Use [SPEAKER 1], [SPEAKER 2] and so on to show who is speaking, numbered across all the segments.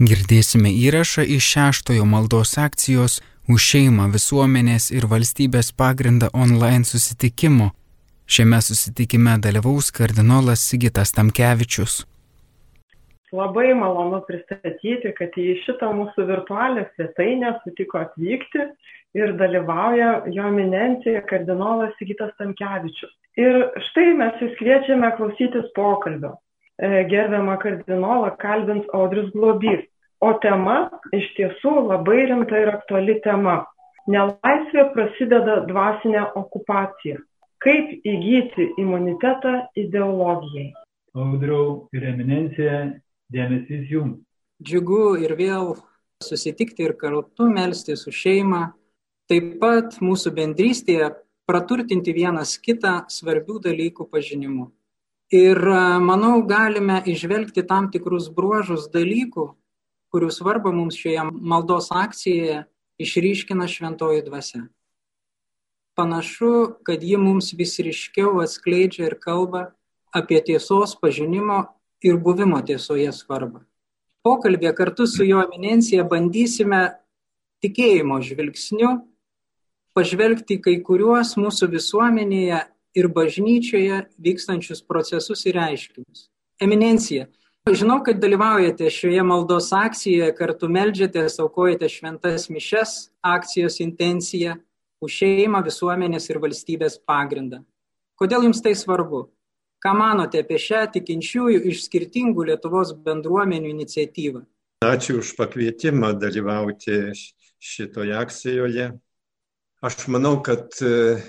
[SPEAKER 1] Girdėsime įrašą iš šeštojo maldos akcijos už šeimą visuomenės ir valstybės pagrindą online susitikimo. Šiame susitikime dalyvaus kardinolas Sigitas Tamkevičius.
[SPEAKER 2] Labai malonu pristatyti, kad į šitą mūsų virtualią svetainę sutiko atvykti ir dalyvauja jo eminencija kardinolas Sigitas Tamkevičius. Ir štai mes jūs kviečiame klausytis pokalbio. E, gerbiamą kardinolą kalbins Audrius Globys. O tema iš tiesų labai rimta ir aktuali tema. Nelaisvė prasideda dvasinė okupacija. Kaip įgyti imunitetą ideologijai?
[SPEAKER 3] Audriau ir eminencija, dėmesys jums.
[SPEAKER 4] Džiugu ir vėl susitikti ir kartu melstis su šeima. Taip pat mūsų bendrystėje praturtinti vienas kitą svarbių dalykų pažinimu. Ir manau, galime išvelgti tam tikrus bruožus dalykų, kurių svarbą mums šioje maldos akcijoje išryškina šventoji dvasia. Panašu, kad ji mums vis ryškiau atskleidžia ir kalba apie tiesos pažinimo ir buvimo tiesoje svarbą. Pokalbė kartu su jo eminencija bandysime tikėjimo žvilgsniu pažvelgti kai kuriuos mūsų visuomenėje ir bažnyčioje vykstančius procesus ir reiškinius. Eminencija, Žinau, kad dalyvaujate šioje maldos akcijoje, kartu melžiatės, aukojate šventas mišes, akcijos intenciją už šeimą, visuomenės ir valstybės pagrindą. Kodėl jums tai svarbu? Ką manote apie šią tikinčiųjų iš skirtingų Lietuvos bendruomenių iniciatyvą?
[SPEAKER 5] Ačiū už pakvietimą dalyvauti šitoje akcijoje. Aš manau, kad e,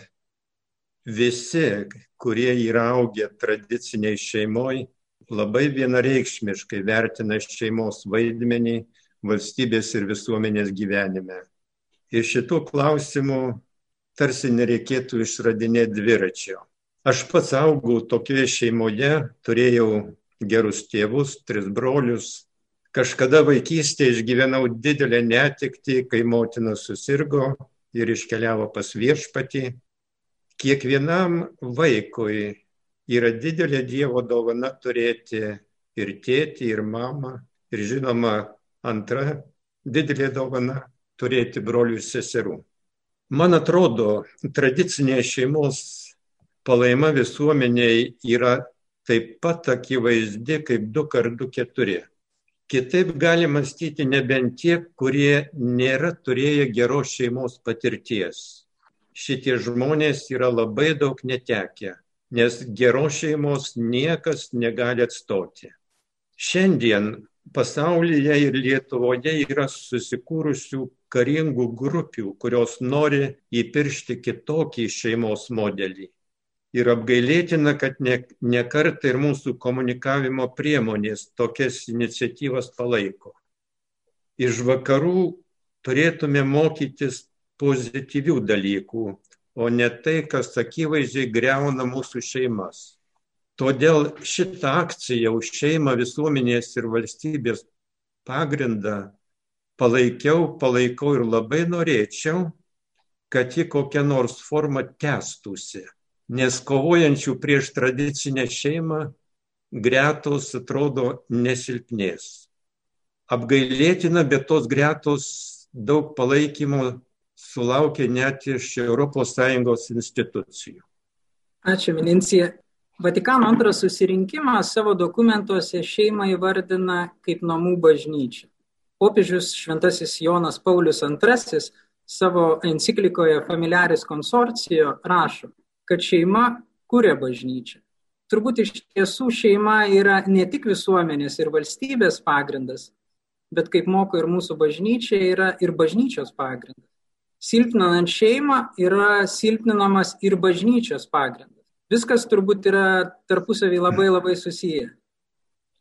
[SPEAKER 5] visi, kurie yra augę tradiciniai šeimoje, labai vienareikšmiškai vertina šeimos vaidmenį valstybės ir visuomenės gyvenime. Ir šitų klausimų tarsi nereikėtų išradinėti dviračio. Aš pats augau tokioje šeimoje, turėjau gerus tėvus, tris brolius. Kažkada vaikystėje išgyvenau didelę netikti, kai motina susirgo ir iškeliavo pas viešpatį. Kiekvienam vaikui yra didelė Dievo dovana turėti ir tėtį, ir mamą, ir žinoma, antra didelė dovana turėti brolių ir seserų. Man atrodo, tradicinė šeimos palaima visuomeniai yra taip pat akivaizdi kaip 2 kart 2 4. Kitaip gali mąstyti nebent tie, kurie nėra turėję geros šeimos patirties. Šitie žmonės yra labai daug netekę nes geros šeimos niekas negali atstoti. Šiandien pasaulyje ir Lietuvoje yra susikūrusių karingų grupių, kurios nori įpiršti kitokį šeimos modelį. Ir apgailėtina, kad ne, ne kartą ir mūsų komunikavimo priemonės tokias iniciatyvas palaiko. Iš vakarų turėtume mokytis pozityvių dalykų, o ne tai, kas akivaizdžiai greuna mūsų šeimas. Todėl šitą akciją už šeimą visuomenės ir valstybės pagrindą palaikiau, palaikau ir labai norėčiau, kad ji kokią nors formą tęstųsi. Nes kovojančių prieš tradicinę šeimą gretos atrodo nesilpnės. Apgailėtina, bet tos gretos daug palaikymo sulaukė net iš ES institucijų.
[SPEAKER 4] Ačiū, Minencija. Vatikano antras susirinkimas savo dokumentuose šeimą įvardina kaip namų bažnyčią. Popiežius Šventasis Jonas Paulius II savo enciklikoje Familiaris konsorcijo rašo, kad šeima kuria bažnyčią. Turbūt iš tiesų šeima yra ne tik visuomenės ir valstybės pagrindas, bet kaip moko ir mūsų bažnyčia, yra ir bažnyčios pagrindas silpninant šeimą yra silpninamas ir bažnyčios pagrindas. Viskas turbūt yra tarpusavį labai labai susiję.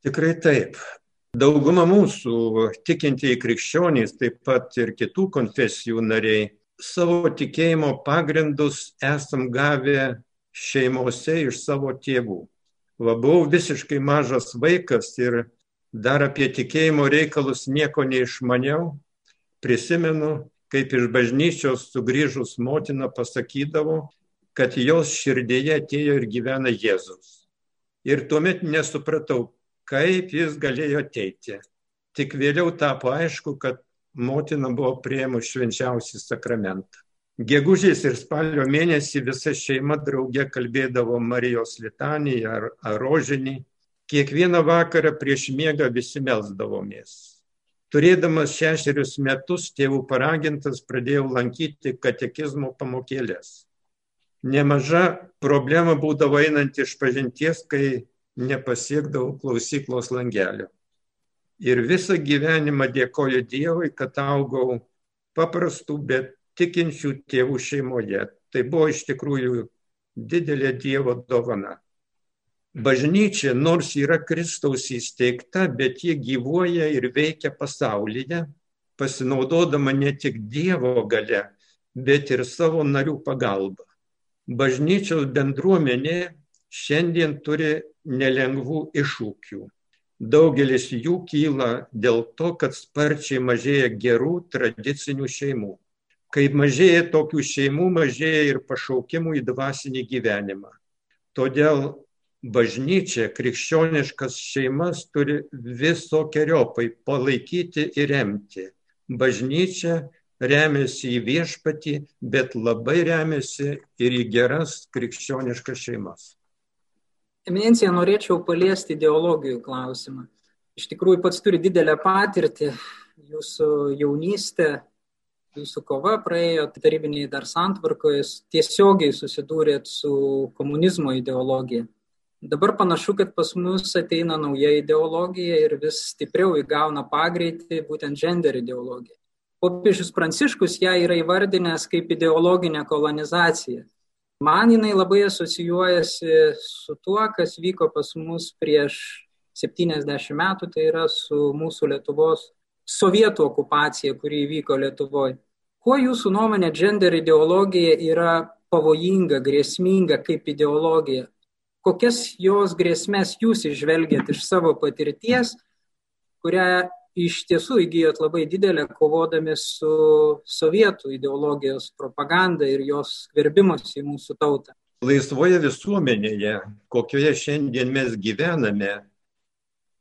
[SPEAKER 5] Tikrai taip. Dauguma mūsų tikintieji krikščionys, taip pat ir kitų konfesijų nariai, savo tikėjimo pagrindus esam gavę šeimose iš savo tėvų. Va, buvau visiškai mažas vaikas ir dar apie tikėjimo reikalus nieko neišmaniau. Prisimenu, kaip iš bažnyčios sugrįžus motina pasakydavo, kad jos širdėje atėjo ir gyvena Jėzus. Ir tuomet nesupratau, kaip jis galėjo ateiti. Tik vėliau tapo aišku, kad motina buvo prieimus švenčiausią sakramentą. Gegužės ir spalio mėnesį visa šeima draugė kalbėdavo Marijos litaniją ar, ar rožinį. Kiekvieną vakarą prieš miegą visi melsdavomės. Turėdamas šešerius metus, tėvų paragintas, pradėjau lankyti katekizmo pamokėlės. Nemaža problema būdavo einant iš pažinties, kai nepasiekdavau klausyklos langelio. Ir visą gyvenimą dėkoju Dievui, kad augau paprastų, bet tikinčių tėvų šeimoje. Tai buvo iš tikrųjų didelė Dievo dovana. Bažnyčia, nors yra Kristaus įsteigta, bet ji gyvuoja ir veikia pasaulyje, pasinaudodama ne tik Dievo gale, bet ir savo narių pagalba. Bažnyčios bendruomenė šiandien turi nelengvų iššūkių. Daugelis jų kyla dėl to, kad sparčiai mažėja gerų tradicinių šeimų. Kai mažėja tokių šeimų, mažėja ir pašaukimų į dvasinį gyvenimą. Todėl bažnyčia, krikščioniškas šeimas turi visokiojopai palaikyti ir remti. Bažnyčia remiasi į viešpatį, bet labai remiasi ir į geras krikščioniškas šeimas.
[SPEAKER 4] Eminencija, norėčiau paliesti ideologijų klausimą. Iš tikrųjų, pats turi didelę patirtį, jūsų jaunystė jūsų kova praėjo tarybiniai dar santvarkoje, tiesiogiai susidūrėt su komunizmo ideologija. Dabar panašu, kad pas mus ateina nauja ideologija ir vis stipriau įgauna pagreitį būtent gender ideologija. Popiežius Pranciškus ją yra įvardinęs kaip ideologinę kolonizaciją. Man jinai labai asocijuojasi su tuo, kas vyko pas mus prieš 70 metų, tai yra su mūsų Lietuvos sovietų okupacija, kuri įvyko Lietuvoje. Kuo jūsų nuomonė gender ideologija yra pavojinga, grėsminga kaip ideologija? Kokias jos grėsmės jūs išvelgiat iš savo patirties, kurią iš tiesų įgyjot labai didelę kovodami su sovietų ideologijos propaganda ir jos skverbimus į mūsų tautą?
[SPEAKER 5] Laisvoje visuomenėje, kokioje šiandien mes gyvename,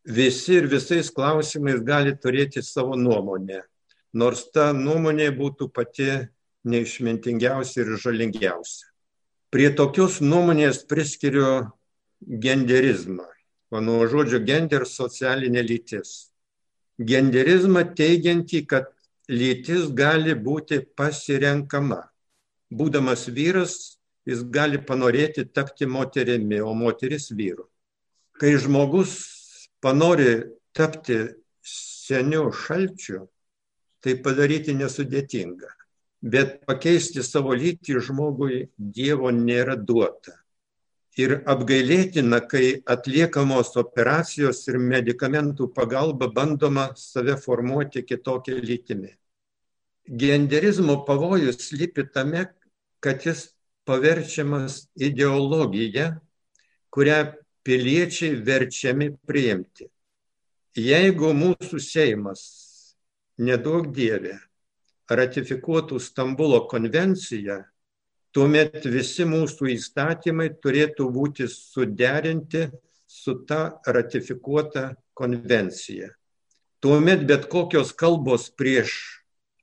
[SPEAKER 5] visi ir visais klausimais gali turėti savo nuomonę, nors ta nuomonė būtų pati neišmintingiausia ir žalingiausia. Prie tokios nuomonės priskiriu genderizmą, o nuo žodžio gender socialinė lytis. Genderizmą teigiantį, kad lytis gali būti pasirenkama. Būdamas vyras, jis gali panorėti tapti moterimi, o moteris vyru. Kai žmogus panori tapti seniu šalčiu, tai padaryti nesudėtinga. Bet pakeisti savo lytį žmogui Dievo nėra duota. Ir apgailėtina, kai atliekamos operacijos ir medikamentų pagalba bandoma save formuoti kitokią lytimį. Genderizmo pavojus lypi tame, kad jis paverčiamas ideologija, kurią piliečiai verčiami priimti. Jeigu mūsų Seimas, nedaug dievė, ratifikuotų Stambulo konvenciją, tuomet visi mūsų įstatymai turėtų būti suderinti su ta ratifikuota konvencija. Tuomet bet kokios kalbos prieš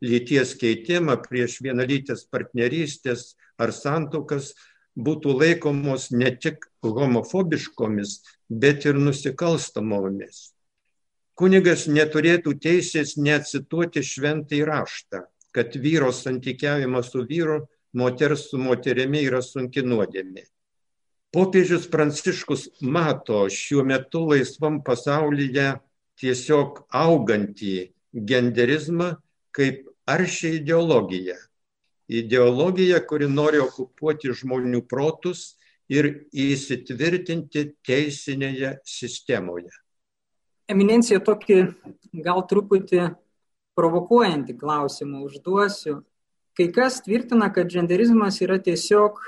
[SPEAKER 5] lyties keitimą, prieš vienalytės partnerystės ar santokas būtų laikomos ne tik homofobiškomis, bet ir nusikalstamomis. Kunigas neturėtų teisės neacituoti šventai raštą, kad vyro santykiavimas su vyru, moters su moterimi yra sunki nuodėmė. Popiežius Pranciškus mato šiuo metu laisvam pasaulyje tiesiog augantį genderizmą kaip aršią ideologiją ideologija, kuri nori okupuoti žmonių protus ir įsitvirtinti teisinėje sistemoje.
[SPEAKER 4] Eminencija tokį gal truputį provokuojantį klausimą užduosiu. Kai kas tvirtina, kad genderizmas yra tiesiog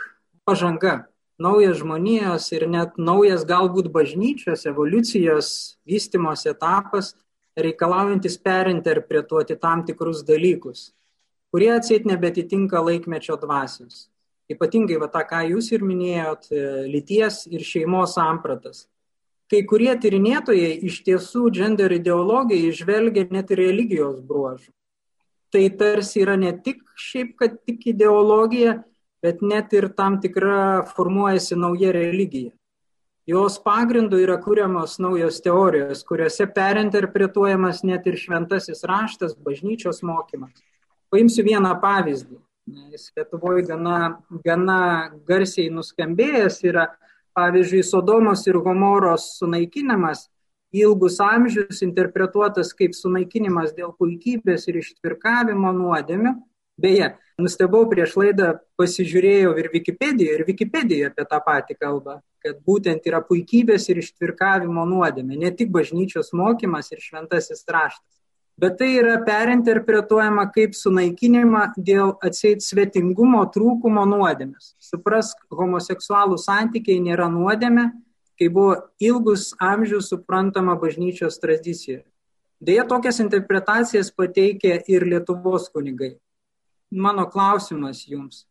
[SPEAKER 4] pažanga, naujas žmonijos ir net naujas galbūt bažnyčios evoliucijos vystimos etapas, reikalaujantis perinterpretuoti tam tikrus dalykus kurie atseit nebetitinka laikmečio dvasios. Ypatingai va tą, ką jūs ir minėjot, lyties ir šeimos sampratas. Kai kurie tyrinėtojai iš tiesų gender ideologijai išvelgia net ir religijos bruožų. Tai tarsi yra ne tik šiaip, kad tik ideologija, bet net ir tam tikra formuojasi nauja religija. Jos pagrindu yra kūriamos naujos teorijos, kuriuose perinterpretuojamas net ir šventasis raštas, bažnyčios mokymas. Paimsiu vieną pavyzdį. Jis Lietuvoje gana, gana garsiai nuskambėjęs yra Pavyzdžiui, Sodomos ir Gomoros sunaikinimas ilgus amžius interpretuotas kaip sunaikinimas dėl puikybės ir ištvirkavimo nuodėmių. Beje, nustebau prieš laidą, pasižiūrėjau ir Wikipediją, ir Wikipedija apie tą patį kalbą, kad būtent yra puikybės ir ištvirkavimo nuodėmė, ne tik bažnyčios mokymas ir šventasis raštas bet tai yra perinterpretuojama kaip sunaikinimą dėl atseit svetingumo trūkumo nuodėmės. Suprask, homoseksualų santykiai nėra nuodėmė, kai buvo ilgus amžius suprantama bažnyčios tradicija. Deja, tokias interpretacijas pateikė ir Lietuvos kunigai. Mano klausimas jums.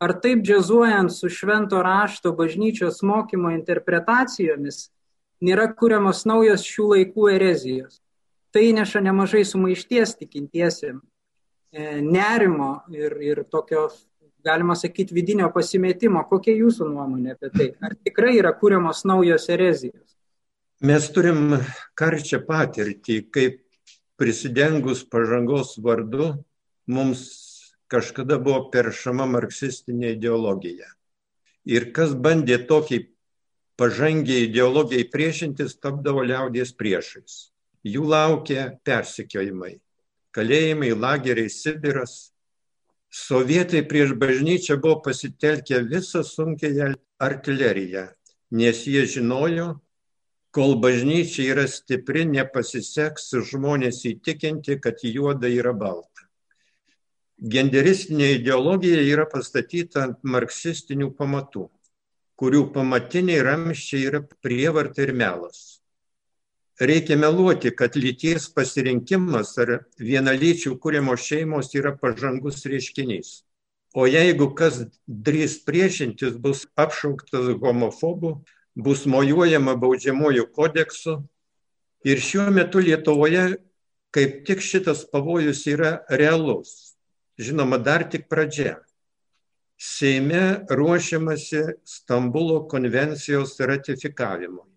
[SPEAKER 4] Ar taip džiazuojant su švento rašto bažnyčios mokymo interpretacijomis nėra kuriamos naujos šių laikų erezijos? Tai neša nemažai sumaišties tikintiesiems, e, nerimo ir, ir tokio, galima sakyti, vidinio pasimetimo. Kokia jūsų nuomonė apie tai? Ar tikrai yra kūriamos naujos erezijos?
[SPEAKER 5] Mes turim karčią patirtį, kaip prisidengus pažangos vardu mums kažkada buvo peršama marksistinė ideologija. Ir kas bandė tokiai pažangiai ideologijai priešintis, tapdavo liaudies priešais jų laukia persikiojimai, kalėjimai, lageriai, Sibiras. Sovietai prieš bažnyčią buvo pasitelkę visą sunkiai artileriją, nes jie žinojo, kol bažnyčia yra stipri, nepasiseks žmonės įtikinti, kad juoda yra balta. Genderistinė ideologija yra pastatyta ant marksistinių pamatų, kurių pamatiniai ramščiai yra prievarta ir melas reikia meluoti, kad lyties pasirinkimas ar vienalyčių kūrimo šeimos yra pažangus reiškinys. O jeigu kas drįs priešintis, bus apšauktas homofobu, bus mojuojama baudžiamojų kodeksu. Ir šiuo metu Lietuvoje kaip tik šitas pavojus yra realus. Žinoma, dar tik pradžia. Seime ruošiamasi Stambulo konvencijos ratifikavimui.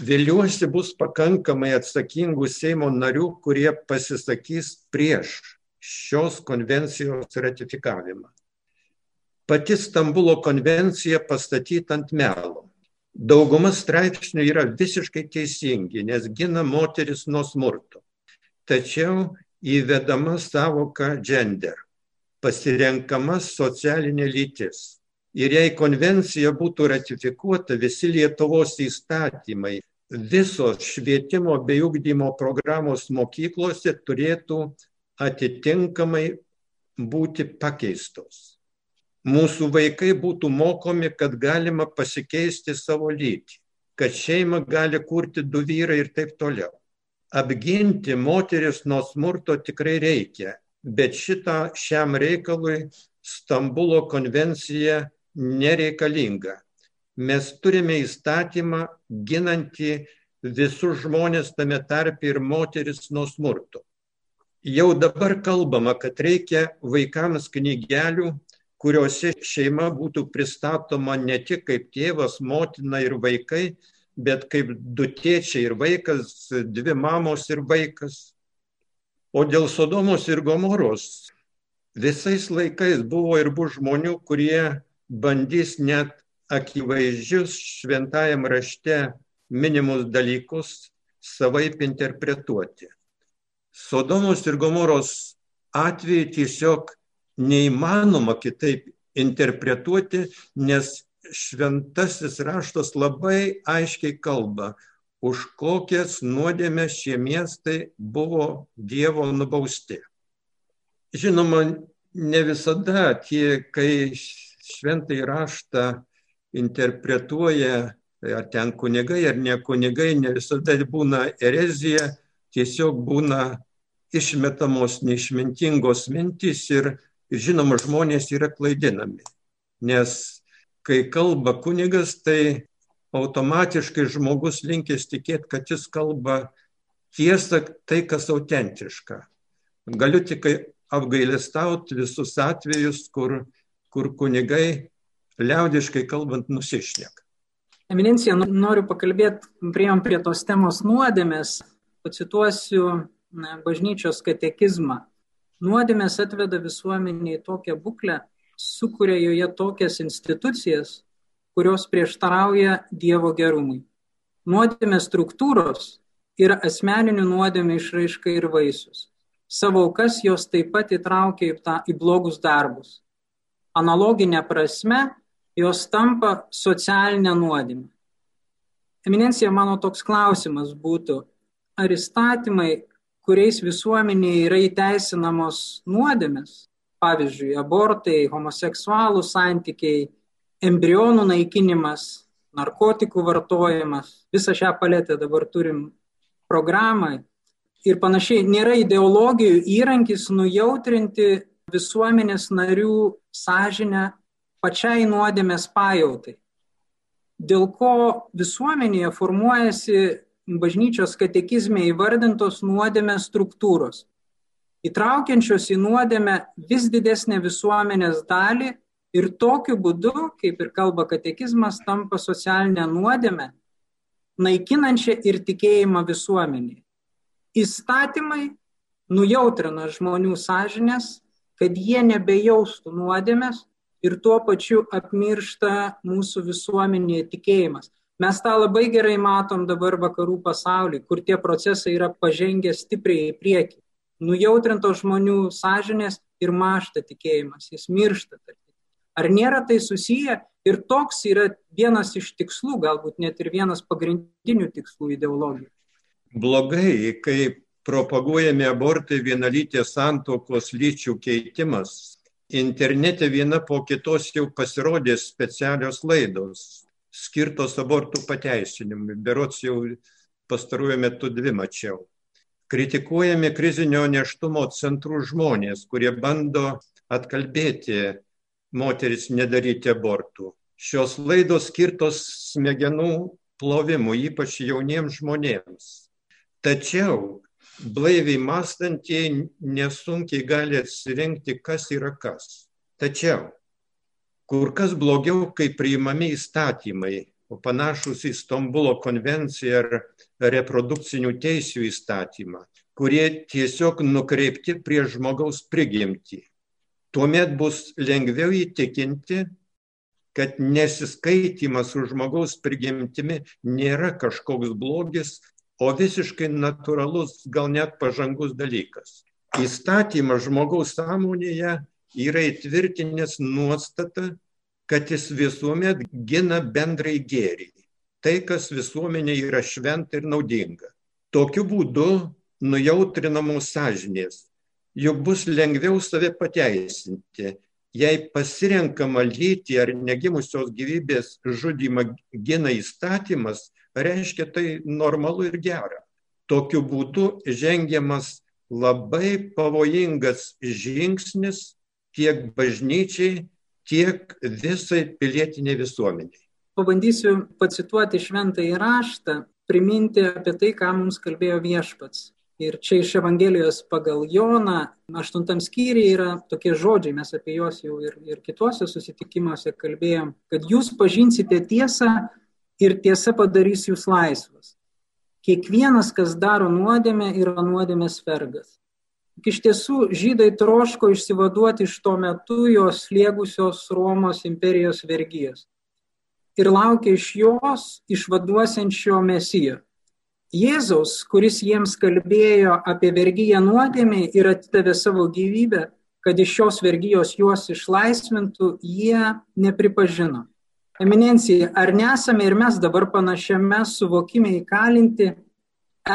[SPEAKER 5] Viliuosi bus pakankamai atsakingų Seimo narių, kurie pasisakys prieš šios konvencijos ratifikavimą. Pati Stambulo konvencija pastatyta ant melo. Dauguma straipsnių yra visiškai teisingi, nes gina moteris nuo smurto. Tačiau įvedama savoka gender, pasirenkama socialinė lytis Ir jei konvencija būtų ratifikuota, visi Lietuvos įstatymai, visos švietimo bei ugdymo programos mokyklose turėtų atitinkamai būti pakeistos. Mūsų vaikai būtų mokomi, kad galima pasikeisti savo lytį, kad šeima gali kurti du vyrai ir taip toliau. Apginti moteris nuo smurto tikrai reikia, bet šitą šiam reikalui Stambulo konvencija nereikalinga. Mes turime įstatymą ginantį visus žmonės tame tarp ir moteris nuo smurto. Jau dabar kalbama, kad reikia vaikams knygelių, kuriuose šeima būtų pristatoma ne tik kaip tėvas, motina ir vaikai, bet kaip du tėčiai ir vaikas, dvi mamos ir vaikas. O dėl Sodomos ir Gomoros visais laikais buvo ir bus žmonių, kurie bandys net akivaizdžius šventajam rašte minimus dalykus savaip interpretuoti. Sodomos ir Gomoros atveju tiesiog neįmanoma kitaip interpretuoti, nes šventasis raštas labai aiškiai kalba, už kokias nuodėmės šie miestai buvo Dievo nubausti. Žinoma, ne visada tie, kai šventai raštą interpretuoja, ar ten kunigai, ar ne kunigai, ne visada būna erezija, tiesiog būna išmetamos neišmintingos mintys ir, ir žinoma, žmonės yra klaidinami. Nes kai kalba kunigas, tai automatiškai žmogus linkęs tikėti, kad jis kalba tiesą, tai kas autentiška. Galiu tik apgailestauti visus atvejus, kur, kur kunigai liaudiškai kalbant nusišnek.
[SPEAKER 4] Eminencija, noriu pakalbėti, prieėm prie tos temos nuodėmės, pacituosiu bažnyčios katekizmą. Nuodėmės atveda visuomenį į tokią būklę, sukuria joje tokias institucijas, kurios prieštarauja Dievo gerumui. Nuodėmės struktūros yra asmeninių nuodėmė išraiška ir vaisius. Savo aukas jos taip pat įtraukia į, tą, į blogus darbus. Analoginė prasme, jos tampa socialinė nuodėmė. Eminencija, mano toks klausimas būtų, ar įstatymai, kuriais visuomenėje yra įteisinamos nuodėmės, pavyzdžiui, abortai, homoseksualų santykiai, embrionų naikinimas, narkotikų vartojimas, visą šią paletę dabar turim programą ir panašiai, nėra ideologijų įrankis nujautrinti visuomenės narių sąžinę pačiai nuodėmės pajautai. Dėl ko visuomenėje formuojasi bažnyčios katekizme įvardintos nuodėmės struktūros, įtraukiančios į nuodėmę vis didesnę visuomenės dalį Ir tokiu būdu, kaip ir kalba katekizmas, tampa socialinė nuodėme, naikinančia ir tikėjimą visuomenį. Įstatymai nujautrina žmonių sąžinės, kad jie nebejaustų nuodėmės ir tuo pačiu apmiršta mūsų visuomenėje tikėjimas. Mes tą labai gerai matom dabar vakarų pasaulyje, kur tie procesai yra pažengę stipriai į priekį. Nujautrintos žmonių sąžinės ir mašta tikėjimas, jis miršta. Ar nėra tai susiję ir toks yra vienas iš tikslų, galbūt net ir vienas pagrindinių tikslų ideologijų?
[SPEAKER 5] Blogai, kai propaguojami abortai vienalytės santokos lyčių keitimas. Internete viena po kitos jau pasirodė specialios laidos skirtos abortų pateisinimui. Berots jau pastaruoju metu dvi mačiau. Kritikuojami krizinio neštumo centrų žmonės, kurie bando atkalbėti moteris nedaryti abortų. Šios laidos skirtos smegenų plovimui, ypač jauniems žmonėms. Tačiau blaiviai mąstantieji nesunkiai gali atsirinkti, kas yra kas. Tačiau kur kas blogiau, kai priimami įstatymai, o panašus į Stambulo konvenciją ar reprodukcinių teisių įstatymą, kurie tiesiog nukreipti prie žmogaus prigimtį tuomet bus lengviau įtikinti, kad nesiskaitimas su žmogaus prigimtimi nėra kažkoks blogis, o visiškai natūralus, gal net pažangus dalykas. Įstatymas žmogaus sąmonėje yra įtvirtinęs nuostatą, kad jis visuomet gina bendrai gėrį. Tai, kas visuomenė yra šventa ir naudinga. Tokiu būdu nujautrinamos sąžinės, juk bus lengviau save pateisinti. Jei pasirenkama lyti ar negimusios gyvybės žudimą gina įstatymas, reiškia tai normalu ir gera. Tokiu būdu žengiamas labai pavojingas žingsnis tiek bažnyčiai, tiek visai pilietiniai visuomeniai.
[SPEAKER 4] Pabandysiu pacituoti šventą įraštą, priminti apie tai, ką mums kalbėjo viešpats. Ir čia iš Evangelijos pagal Joną, aštuntam skyriui yra tokie žodžiai, mes apie juos jau ir, ir kituose susitikimuose kalbėjom, kad jūs pažinsite tiesą ir tiesa padarys jūs laisvas. Kiekvienas, kas daro nuodėmę, yra nuodėmės vergas. Iš tiesų, žydai troško išsivaduoti iš tuo metu jos slėgusios Romos imperijos vergyjos ir laukia iš jos išvaduosiančio mesijo. Jėzaus, kuris jiems kalbėjo apie vergyją nuodėmį ir atidavė savo gyvybę, kad iš šios vergyjos juos išlaisvintų, jie nepripažino. Eminencija, ar nesame ir mes dabar panašiame suvokime įkalinti,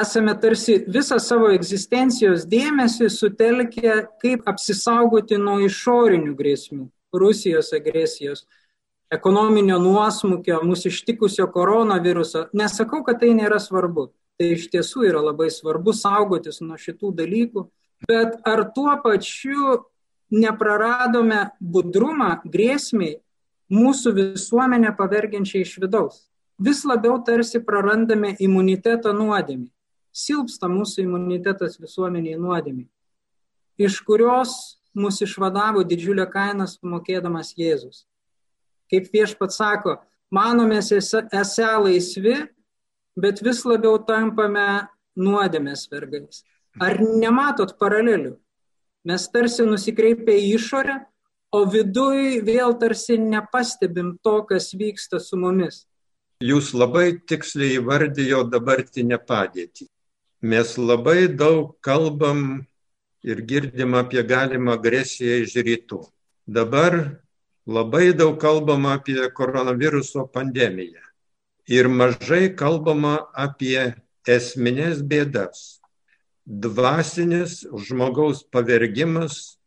[SPEAKER 4] esame tarsi visą savo egzistencijos dėmesį sutelkę, kaip apsisaugoti nuo išorinių grėsmių, Rusijos agresijos, ekonominio nuosmukio, mūsų ištikusio koronaviruso. Nesakau, kad tai nėra svarbu tai iš tiesų yra labai svarbu saugotis nuo šitų dalykų, bet ar tuo pačiu nepraradome budrumą grėsmiai mūsų visuomenę pavergiančiai iš vidaus? vis labiau tarsi prarandame imunitetą nuodėmį. Silpsta mūsų imunitetas visuomeniai nuodėmį, iš kurios mus išvadavo didžiulę kainą sumokėdamas Jėzus. Kaip viešpat sako, manomės esę laisvi, bet vis labiau tampame nuodėmės vergais. Ar nematot paralelių? Mes tarsi nusikreipę į išorę, o viduj vėl tarsi nepastebim to, kas vyksta su mumis.
[SPEAKER 5] Jūs labai tiksliai įvardijo dabartinę padėtį. Mes labai daug kalbam ir girdim apie galimą agresiją iš rytų. Dabar labai daug kalbama apie koronaviruso pandemiją ir mažai kalbama apie esminės bėdas. Dvasinis žmogaus pavergimas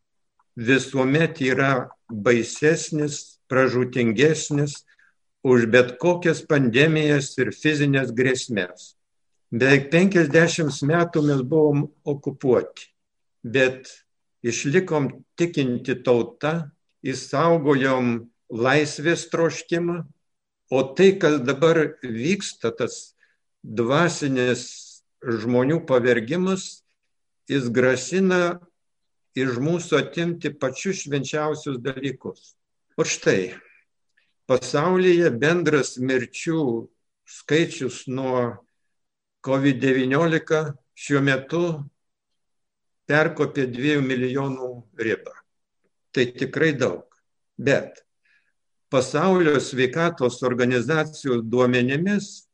[SPEAKER 5] visuomet yra baisesnis, pražutingesnis už bet kokias pandemijas ir fizinės grėsmės. Beveik 50 metų mes buvom okupuoti, bet išlikom tikinti tauta, įsaugojom laisvės troškimą, o tai, kas dabar vyksta, tas dvasinis žmonių pavergimas, jis grasina iš mūsų atimti pačius švenčiausius dalykus. O štai, pasaulyje bendras mirčių skaičius nuo COVID-19 šiuo metu perkopė 2 milijonų ribą. Tai tikrai daug. Bet pasaulio sveikatos organizacijos duomenimis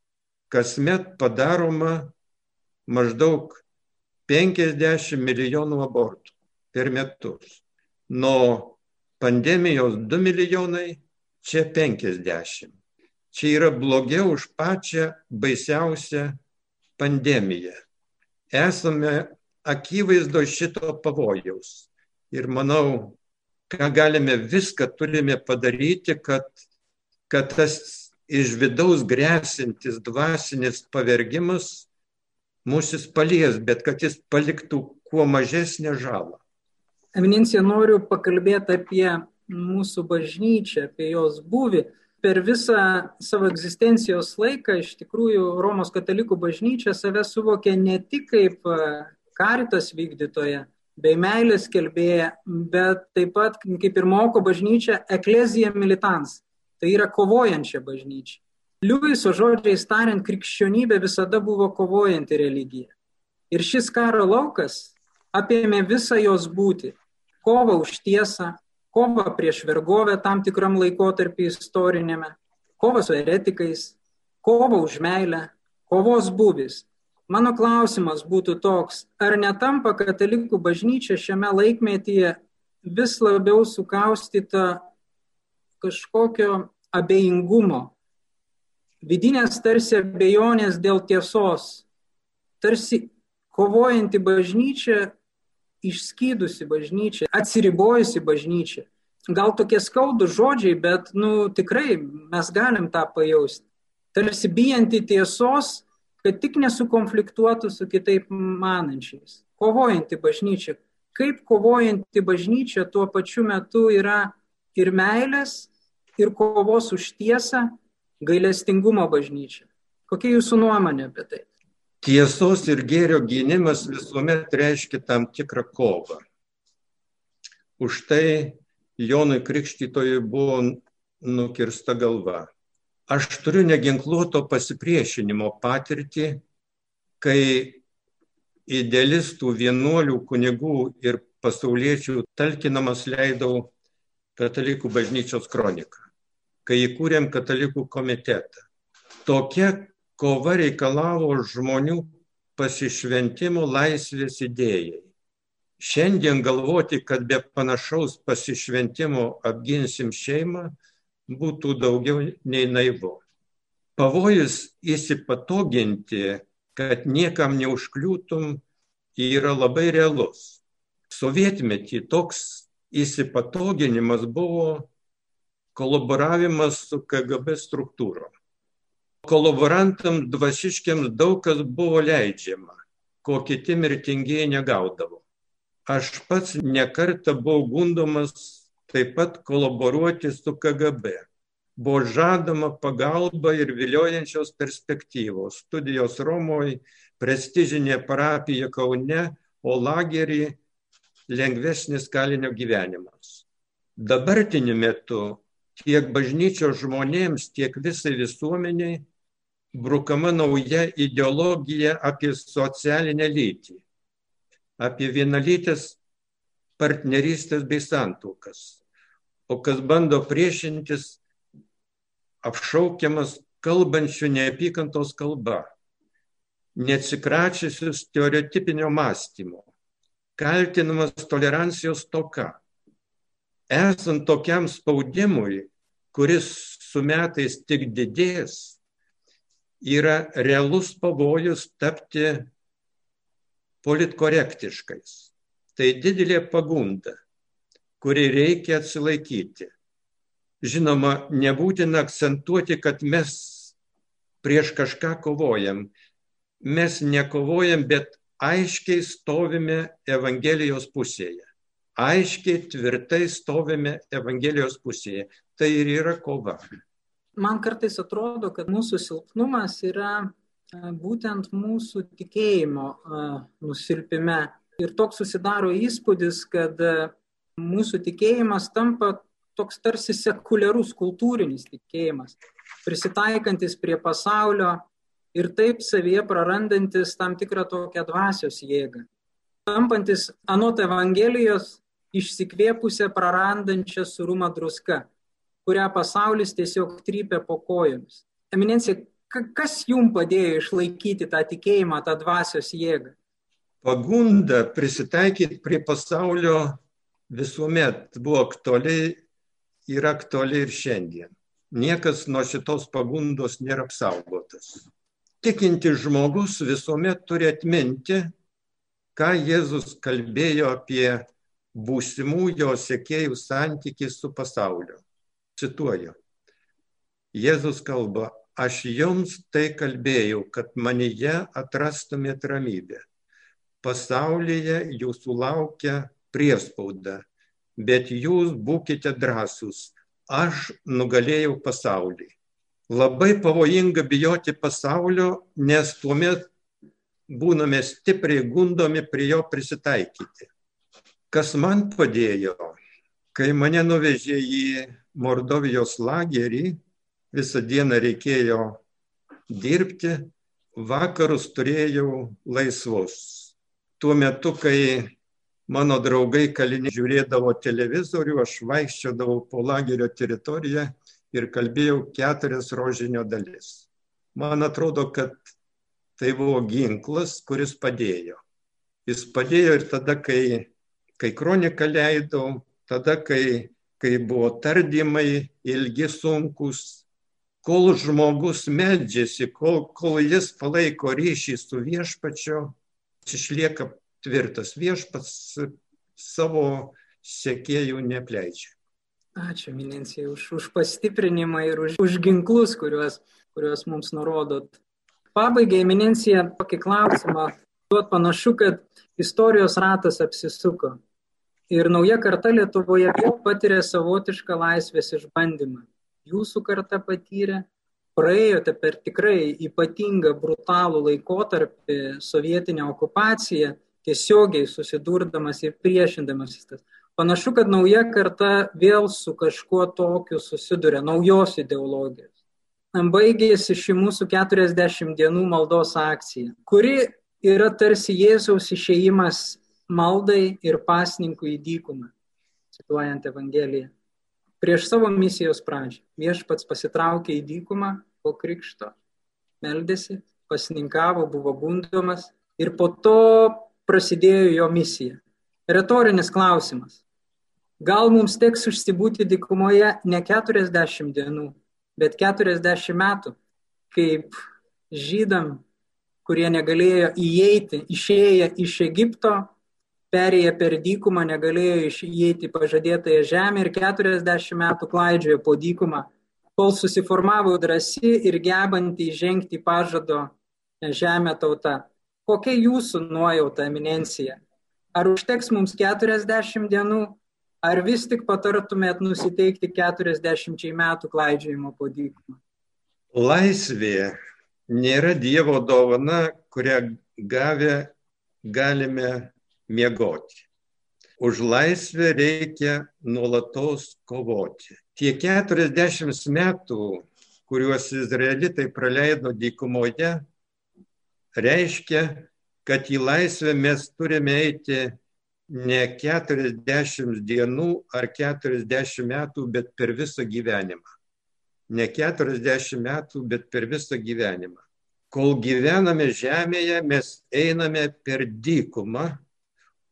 [SPEAKER 5] kasmet padaroma maždaug 50 milijonų abortų per metus. Nuo pandemijos 2 milijonai, čia 50. Čia yra blogiau už pačią baisiausią pandemiją. Esame akivaizdo šito pavojaus. Ir manau, ką galime viską turime padaryti, kad, kad tas iš vidaus grėsintis dvasinis pavergimas mūsų palies, bet kad jis paliktų kuo mažesnę žalą.
[SPEAKER 4] Eminencija, noriu pakalbėti apie mūsų bažnyčią, apie jos būvį. Per visą savo egzistencijos laiką iš tikrųjų Romos katalikų bažnyčia save suvokė ne tik kaip karitas vykdytoja bei meilės kelbėja, bet taip pat, kaip ir moko bažnyčia, eklezija militans. Tai yra kovojančia bažnyčia. Liuviso žodžiais tariant, krikščionybė visada buvo kovojanti religija. Ir šis karo laukas apėmė visą jos būti. Kova už tiesą, kova prieš vergovę tam tikram laikotarpį istorinėme, kova su eretikais, kova už meilę, kovos būvis. Mano klausimas būtų toks, ar netampa katalikų bažnyčia šiame laikmetyje vis labiau sukaustyta kažkokio abejingumo, vidinės tarsi abejonės dėl tiesos, tarsi kovojanti bažnyčia išskydusi bažnyčia, atsiribojusi bažnyčia. Gal tokie skaudų žodžiai, bet, nu, tikrai mes galim tą pajausti. Tarsi bijanti tiesos, kad tik nesukonfliktuotų su kitaip manančiais. Kovojanti bažnyčia. Kaip kovojanti bažnyčia tuo pačiu metu yra ir meilės, ir kovos už tiesą, gailestingumo bažnyčia. Kokia jūsų nuomonė apie tai?
[SPEAKER 5] Tiesos ir gėrio gynimas visuomet reiškia tam tikrą kovą. Už tai Jonui Krikštytojui buvo nukirsta galva. Aš turiu neginkluoto pasipriešinimo patirtį, kai idealistų, vienuolių, kunigų ir pasauliečių talkinamas leidau katalikų bažnyčios kroniką, kai įkūrėm katalikų komitetą. Tokia kova reikalavo žmonių pasišventimo laisvės idėjai. Šiandien galvoti, kad be panašaus pasišventimo apginsim šeimą, būtų daugiau nei naivu. Pavojus įsipatoginti, kad niekam neužkliūtum, yra labai realus. Sovietmetį toks įsipatoginimas buvo kolaboravimas su KGB struktūrom kolaborantams dvasiškiams daug kas buvo leidžiama, ko kiti mirtingieji negaudavo. Aš pats nekarta buvau gundomas taip pat kolaboruoti su KGB. buvo žadama pagalba ir viliojančios perspektyvos. Studijos Romoje, prestižinė parapija Kaune, o lagerį lengvesnis kalinio gyvenimas. Dabartiniu metu tiek bažnyčios žmonėms, tiek visai visuomeniai brukama nauja ideologija apie socialinę lytį, apie vienalytės partnerystės bei santuokas. O kas bando priešintis, apšaukiamas kalbančių neapykantos kalba, neatsikračiusius stereotipinio mąstymo, kaltinamas tolerancijos toka. Esant tokiam spaudimui, kuris su metais tik didės, yra realus pavojus tapti politkorektiškais. Tai didelė pagunda, kuri reikia atsilaikyti. Žinoma, nebūtina akcentuoti, kad mes prieš kažką kovojam. Mes nekovojam, bet aiškiai stovime Evangelijos pusėje. Aiškiai, tvirtai stovime Evangelijos pusėje. Tai ir yra kova.
[SPEAKER 4] Man kartais atrodo, kad mūsų silpnumas yra būtent mūsų tikėjimo nusilpime Ir toks susidaro įspūdis, kad e, mūsų tikėjimas tampa toks tarsi sekuliarus kultūrinis tikėjimas, prisitaikantis prie pasaulio ir taip savyje prarandantis tam tikrą tokią dvasios jėgą. Tampantis anot Evangelijos išsikvėpusią prarandančią surumą druska, kurią pasaulis tiesiog trypia po kojomis. Eminencija, kas jums padėjo išlaikyti tą tikėjimą, tą dvasios jėgą?
[SPEAKER 5] pagunda prisitaikyti prie pasaulio visuomet buvo aktuali ir aktuali ir šiandien. Niekas nuo šitos pagundos nėra apsaugotas. Tikintis žmogus visuomet turi atminti, ką Jėzus kalbėjo apie būsimų jo sėkėjų santykį su pasauliu. Cituoju. Jėzus kalba, aš jums tai kalbėjau, kad manyje atrastumėt ramybę pasaulyje jūsų laukia priespauda, bet jūs būkite drąsūs, aš nugalėjau pasaulį. Labai pavojinga bijoti pasaulio, nes tuomet būname stipriai gundomi prie jo prisitaikyti. Kas man padėjo, kai mane nuvežė į Mordovijos lagerį, visą dieną reikėjo dirbti, vakarus turėjau laisvus tuo metu, kai mano draugai kaliniai žiūrėdavo televizorių, aš vaikščiodavau po lagerio teritoriją ir kalbėjau keturias rožinio dalis. Man atrodo, kad tai buvo ginklas, kuris padėjo. Jis padėjo ir tada, kai, kai kroniką leidau, tada, kai, kai buvo tardymai ilgi sunkus, kol žmogus medžiasi, kol, kol jis palaiko ryšį su viešpačiu, išlieka tvirtas. Viešpats savo sekėjų nepleidžia.
[SPEAKER 4] Ačiū, Minencija, už, už pastiprinimą ir už, už ginklus, kuriuos, kuriuos mums nurodot. Pabaigai, Minencija, tokį klausimą. Tuot panašu, kad istorijos ratas apsisuko. Ir nauja karta Lietuvoje vėl patiria savotišką laisvės išbandymą. Jūsų karta patyrė, praėjote per tikrai ypatingą brutalų laikotarpį sovietinę okupaciją, tiesiogiai susidurdamas ir priešindamasis tas. Panašu, kad nauja karta vėl su kažkuo tokiu susiduria, naujos ideologijos. Baigėsi ši mūsų 40 dienų maldos akcija, kuri yra tarsi Jėzaus išėjimas maldai ir pasninkų į dykumą, cituojant Evangeliją prieš savo misijos pradžią. Viešpats pasitraukė į dykumą po krikšto, meldėsi, pasininkavo, buvo gundomas ir po to prasidėjo jo misija. Retorinis klausimas. Gal mums teks užsibūti dykumoje ne 40 dienų, bet 40 metų, kaip žydam, kurie negalėjo įeiti, išėję iš Egipto, perėję per dykumą negalėjo įeiti pažadėtąją žemę ir 40 metų klaidžiojo po dykumą, kol susiformavo drąsi ir gebanti įžengti pažado žemę tauta. Kokia jūsų nuojauta, eminencija? Ar užteks mums 40 dienų, Ar vis tik patartumėt nusiteikti 40 metų klaidžiojimo po dykumą?
[SPEAKER 5] Laisvė nėra Dievo dovana, kurią gavę galime miegoti. Už laisvę reikia nuolatos kovoti. Tie 40 metų, kuriuos izraelitai praleido dykumoje, reiškia, kad į laisvę mes turime eiti ne 40 dienų ar 40 metų, bet per visą gyvenimą. Ne 40 metų, bet per visą gyvenimą. Kol gyvename žemėje, mes einame per dykumą,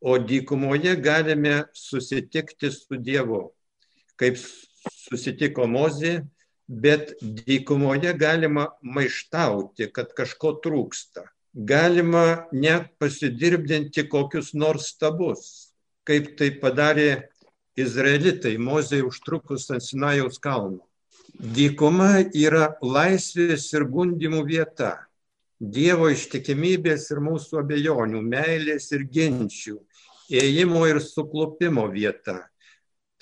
[SPEAKER 5] o dykumoje galime susitikti su Dievu, kaip susitiko Mozė, bet dykumoje galima maištauti, kad kažko trūksta galima net pasidirbdinti kokius nors stabus, kaip tai padarė izraelitai Mozei užtrukus ant Sinajaus kalno. Dykuma yra laisvės ir gundimų vieta. Dievo ištikimybės ir mūsų abejonių, meilės ir ginčių, ėjimo ir suklupimo vieta.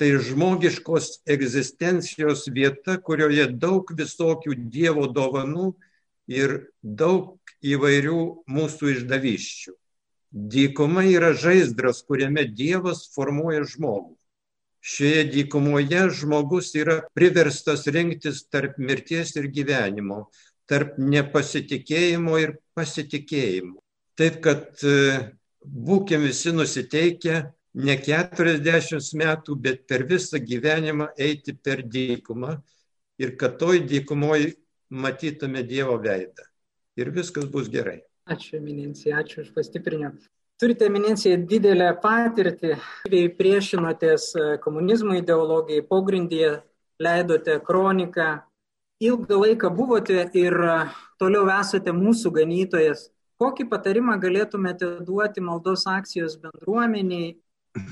[SPEAKER 5] Tai žmogiškos egzistencijos vieta, kurioje daug visokių Dievo dovanų ir daug įvairių mūsų išdavyščių. Dykuma yra žaizdras, kuriame Dievas formuoja žmogų. Šioje dykumoje žmogus yra priverstas rinktis tarp mirties ir gyvenimo, tarp nepasitikėjimo ir pasitikėjimo. Taip kad e, būkim visi nusiteikę ne 40 metų, bet per visą gyvenimą eiti per dykumą ir kad toj dykumoje matytume Dievo veidą. Ir viskas bus gerai.
[SPEAKER 4] Ačiū, Eminencija, ačiū už pastiprinimą. Turite, Eminencija, didelę patirtį, priešinotės e, komunizmo ideologijai, pogrindyje leidote kroniką, ilgą laiką buvote ir e, toliau esate mūsų ganytojas. Kokį patarimą galėtumėte duoti maldos akcijos bendruomeniai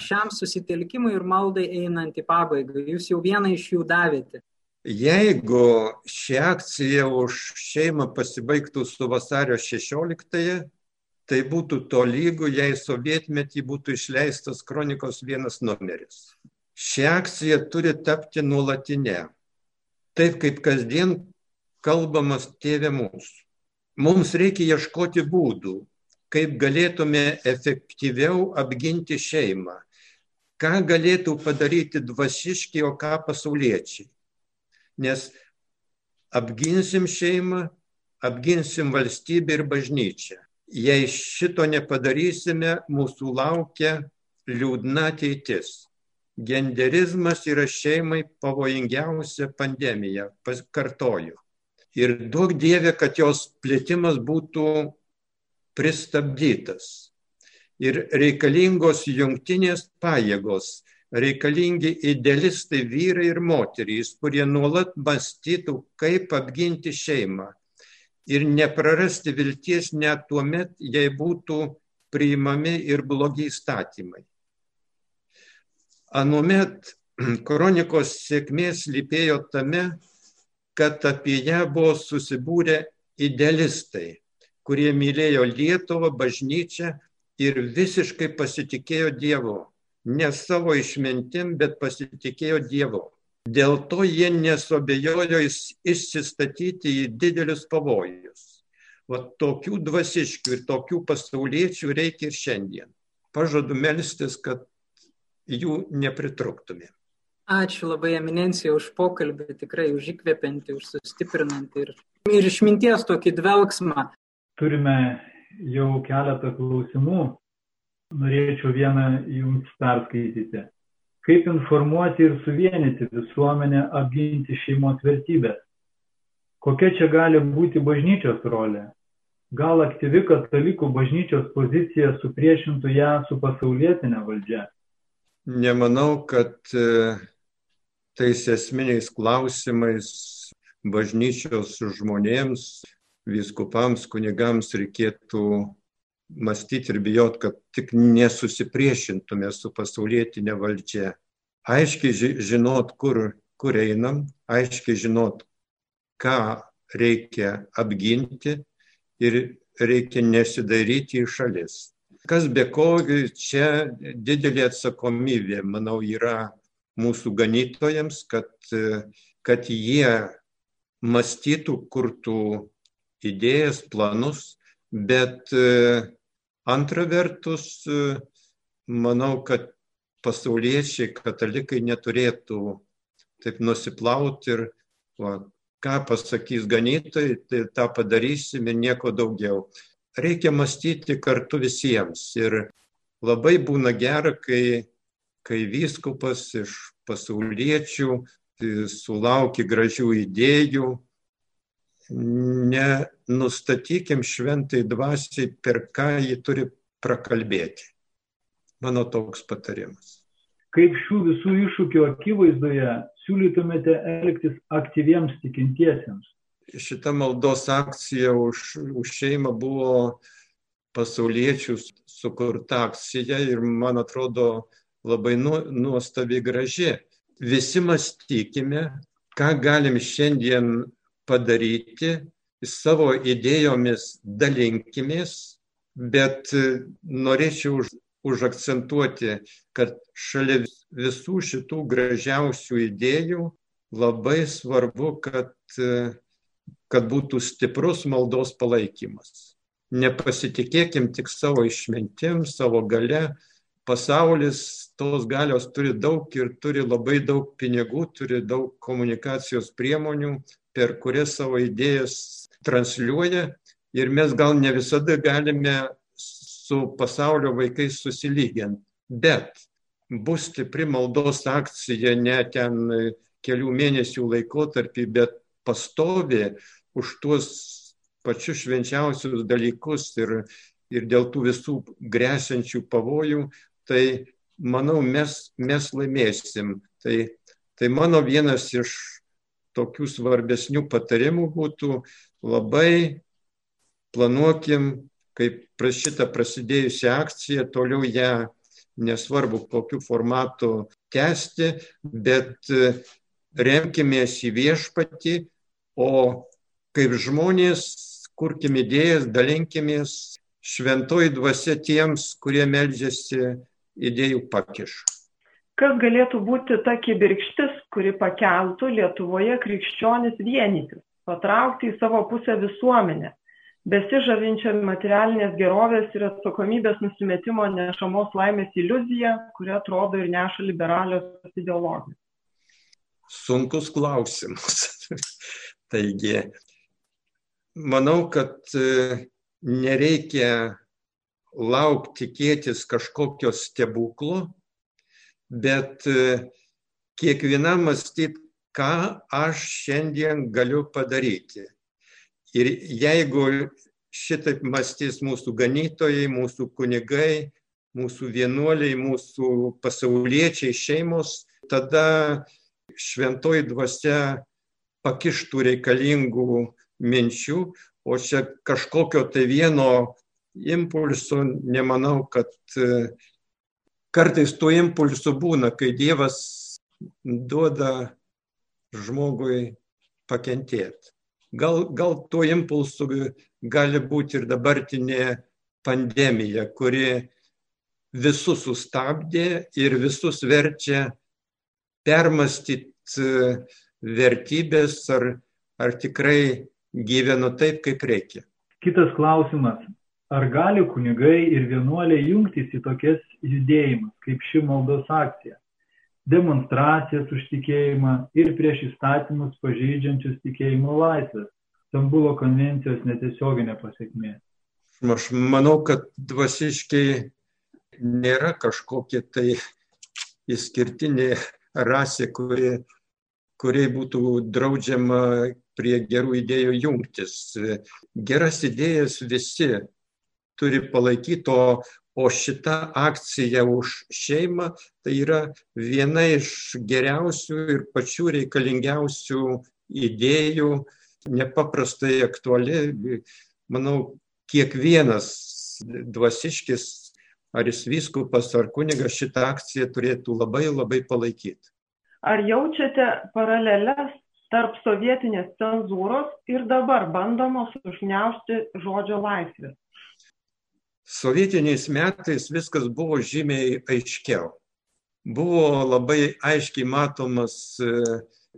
[SPEAKER 4] šiam susitelkimui ir maldai einant į pabaigą? Jūs jau vieną iš jų davėte.
[SPEAKER 5] Jeigu ši akcija už šeimą pasibaigtų su vasario 16-ąją, tai būtų to lygu, jei sovietmetį būtų išleistas kronikos vienas numeris. Ši akcija turi tapti nuolatinė. Taip kaip kasdien kalbamas tėvė mūsų. Mums reikia ieškoti būdų, kaip galėtume efektyviau apginti šeimą. Ką galėtų padaryti dvasiški, o ką pasauliečiai nes apginsim šeimą, apginsim valstybę ir bažnyčią. Jei šito nepadarysime, mūsų laukia liūdna ateitis. Genderizmas yra šeimai pavojingiausia pandemija, kartoju. Ir daug dievė, kad jos plėtimas būtų pristabdytas. Ir reikalingos jungtinės pajėgos reikalingi idealistai vyrai ir moterys, kurie nuolat mąstytų, kaip apginti šeimą ir neprarasti vilties net tuo met, jei būtų priimami ir blogi įstatymai. Anuomet kronikos sėkmės lypėjo tame, kad apie ją buvo susibūrę idealistai, kurie mylėjo Lietuvą, bažnyčią ir visiškai pasitikėjo Dievu ne savo išmintim, bet pasitikėjo Dievu. Dėl to jie nesobėjojo išsistatyti į didelius pavojus. Va tokių dvasiškių ir tokių pasauliečių reikia ir šiandien. Pažadu melstis, kad jų nepritruktumė.
[SPEAKER 4] Ačiū labai eminencija už pokalbį, tikrai už įkvepiantį, už sustiprinantį ir, ir išminties tokį dvelgsmą.
[SPEAKER 3] Turime jau keletą klausimų norėčiau vieną jums perskaityti. Kaip informuoti ir suvienyti visuomenę apginti šeimos vertybės? Kokia čia gali būti bažnyčios rolė? Gal aktyvi katalikų bažnyčios pozicija supriešintų ją su pasaulietinė valdžia?
[SPEAKER 5] Nemanau, kad e, tais esminiais klausimais bažnyčios žmonėms, viskupams, kunigams reikėtų mąstyti ir bijot, kad tik nesusipriešintume su pasaulietinė valdžia. Aiškiai žinot, kur, kur einam, aiškiai žinot, ką reikia apginti ir reikia nesidaryti į šalis. Kas be ko, čia didelė atsakomybė, manau, yra mūsų ganytojams, kad, kad jie mąstytų, kurtų idėjas, planus, bet antra vertus, manau, kad pasauliečiai, katalikai neturėtų taip nusiplauti ir va, ką pasakys ganytojai, tai tą padarysime nieko daugiau. Reikia mąstyti kartu visiems ir labai būna gera, kai, kai vyskupas iš pasauliečių tai sulaukia gražių idėjų. Nenustatykim šventai dvasiai, per ką jį turi prakalbėti. Mano toks patarimas.
[SPEAKER 3] Kaip šių visų iššūkių akivaizdoje siūlytumėte elgtis aktyviems tikintiesiems?
[SPEAKER 5] Šita maldos akcija už, už šeimą buvo pasauliečių sukurta akcija ir man atrodo labai nu, nuostabi graži. Visi mąstykime, ką galim šiandien padaryti, savo idėjomis dalinkimės, bet norėčiau už, užakcentuoti, kad šalia visų šitų gražiausių idėjų labai svarbu, kad, kad būtų stiprus maldos palaikymas. Nepasitikėkim tik savo išmintim, savo gale. Pasaulis tos galios turi daug ir turi labai daug pinigų, turi daug komunikacijos priemonių, per kurias savo idėjas transliuoja ir mes gal ne visada galime su pasaulio vaikais susilygiant. Bet bus stipri maldos akcija ne ten kelių mėnesių laikotarpį, bet pastovi už tuos pačius švenčiausius dalykus ir, ir dėl tų visų grėsiančių pavojų, tai manau, mes, mes laimėsim. Tai, tai mano vienas iš tokių svarbesnių patarimų būtų labai planuokim kaip šitą prasidėjusią akciją, toliau ją nesvarbu kokiu formatu tęsti, bet e, remkimės į viešpatį, o kaip žmonės kurkim idėjas, dalinkimės šventoji dvasia tiems, kurie meldžiasi idėjų pakiš.
[SPEAKER 2] Kas galėtų būti ta kibirkštis, kuri pakeltų Lietuvoje krikščionis vienytis, patraukti į savo pusę visuomenę, besižavinčią materialinės gerovės ir atsakomybės nusimetimo nešamos laimės iliuziją, kuri atrodo ir neša liberalios ideologijos.
[SPEAKER 5] Sunkus klausimas. Taigi, manau, kad e, nereikia laukti, tikėtis kažkokio stebuklo, bet e, kiekvienam mąstyti, ką aš šiandien galiu padaryti. Ir jeigu šitaip mąstys mūsų ganytojai, mūsų kunigai, mūsų vienuoliai, mūsų pasauliečiai, šeimos, tada šventoji dvasia pakištų reikalingų minčių, o čia kažkokio tai vieno impulso, nemanau, kad e, kartais tuo impulsu būna, kai Dievas duoda žmogui pakentėti. Gal, gal tuo impulsu gali būti ir dabartinė pandemija, kuri visus sustabdė ir visus verčia permastyti e, vertybės, ar, ar tikrai gyvenu taip, kaip reikia.
[SPEAKER 3] Kitas klausimas. Ar gali kunigai ir vienuoliai jungtis į tokias judėjimus, kaip ši maldos akcija? demonstracijas už tikėjimą ir prieš įstatymus pažeidžiančius tikėjimo laisvės. Stambulo konvencijos netiesioginė pasiekmė.
[SPEAKER 5] Aš manau, kad dvasiškai nėra kažkokie tai išskirtinė rasė, kuri, kuriai būtų draudžiama prie gerų idėjų jungtis. Geras idėjas visi turi palaikyti, o O šita akcija už šeimą tai yra viena iš geriausių ir pačių reikalingiausių idėjų, nepaprastai aktuali. Manau, kiekvienas dvasiškis, ar jis vyskupas, ar kunigas šitą akciją turėtų labai labai palaikyti.
[SPEAKER 2] Ar jaučiate paralelės tarp sovietinės cenzūros ir dabar bandomos užgneušti žodžio laisvės?
[SPEAKER 5] Sovietiniais metais viskas buvo žymiai aiškiau. buvo labai aiškiai matomas e,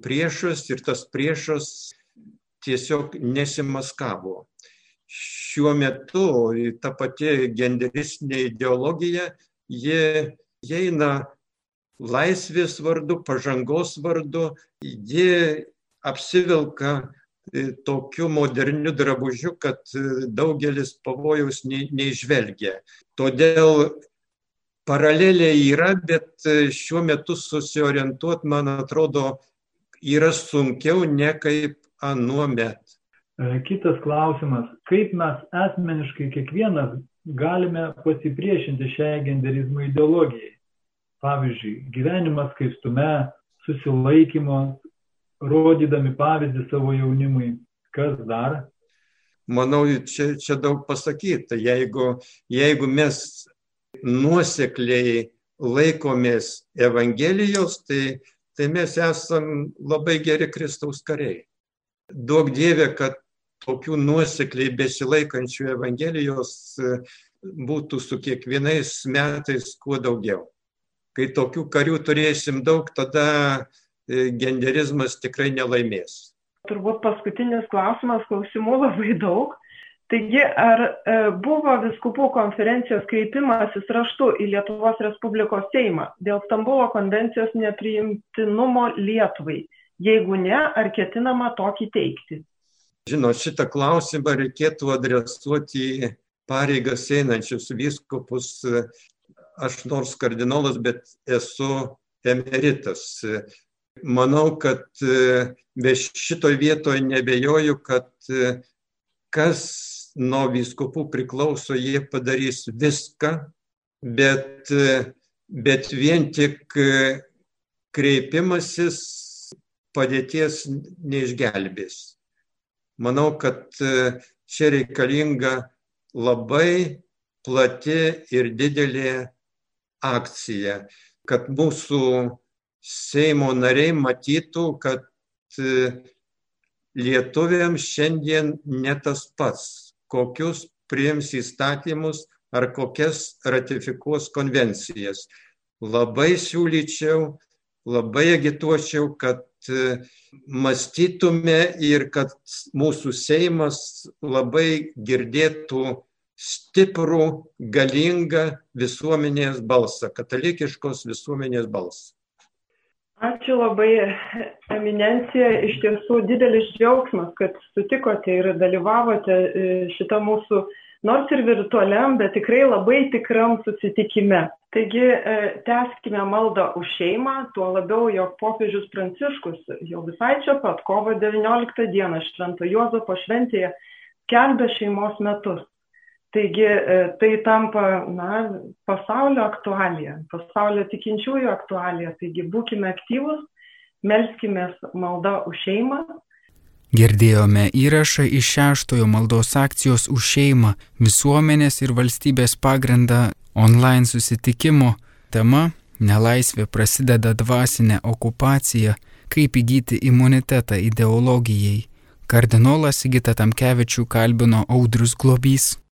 [SPEAKER 5] priešas ir tas priešas tiesiog nesimaskavo. Šiuo metu ta pati genderistinė ideologija, jie eina laisvės vardu, pažangos vardu, ji apsivilka tokiu moderniu drabužiu, kad e, daugelis pavojaus neižvelgia. Todėl paralelė yra, bet e, šiuo metu susiorientuoti, man atrodo, yra sunkiau ne kaip anuomet.
[SPEAKER 3] Kitas klausimas, kaip mes asmeniškai kiekvienas galime pasipriešinti šiai genderizmo ideologijai? Pavyzdžiui, gyvenimas skaistume, susilaikymo, rodydami pavyzdį savo jaunimui. Kas dar?
[SPEAKER 5] Manau, čia, čia daug pasakyta. Jeigu, jeigu mes nuosekliai laikomės Evangelijos, tai, tai mes esam labai geri Kristaus kariai. Daug dievė, kad tokių nuosekliai besilaikančių Evangelijos būtų su kiekvienais metais kuo daugiau. Kai tokių karių turėsim daug, tada E, genderizmas tikrai nelaimės.
[SPEAKER 2] Turbūt paskutinis klausimas, klausimų labai daug. Taigi, ar e, buvo viskupų konferencijos kreipimasis raštu į Lietuvos Respublikos Seimą dėl Stambulo konvencijos nepriimtinumo Lietuvai? Jeigu ne, ar ketinama tokį teikti?
[SPEAKER 5] Žinot, šitą klausimą reikėtų adresuoti pareigas einančius vyskupus. Aš nors kardinolas, bet esu emeritas. Manau, kad be šitoj vietoje nebejoju, kad kas nuo vyskupų priklauso, jie padarys viską, bet, bet vien tik kreipimasis padėties neišgelbės. Manau, kad čia reikalinga labai plati ir didelė akcija, kad mūsų Seimo nariai matytų, kad e, lietuviams šiandien ne tas pats, kokius priims įstatymus ar kokias ratifikuos konvencijas. Labai siūlyčiau, labai agituočiau, kad e, mąstytume ir kad mūsų Seimas labai girdėtų stiprų, galingą visuomenės balsą, katalikiškos visuomenės balsą.
[SPEAKER 2] Ačiū labai, eminencija. Iš tiesų didelis džiaugsmas, kad sutikote ir dalyvavote e, šitą mūsų, nors ir virtualiam, bet tikrai labai tikram susitikime. Taigi, e, tęskime maldą už šeimą, tuo labiau, jog popiežius Pranciškus jau visai čia pat kovo 19 dieną Švento Juozapo šventėje kelbė šeimos metus. Taigi e, tai tampa na, pasaulio aktualija, pasaulio tikinčiųjų aktualija. Taigi būkime aktyvus, melskime maldą už šeimą.
[SPEAKER 1] Girdėjome įrašą iš šeštojo maldos akcijos už šeimą visuomenės ir valstybės pagrindą online susitikimo. Tema - nelaisvė prasideda dvasinė okupacija - kaip įgyti imunitetą ideologijai. Kardinolas Sigita Tamkevičių kalbino Audrius Globys.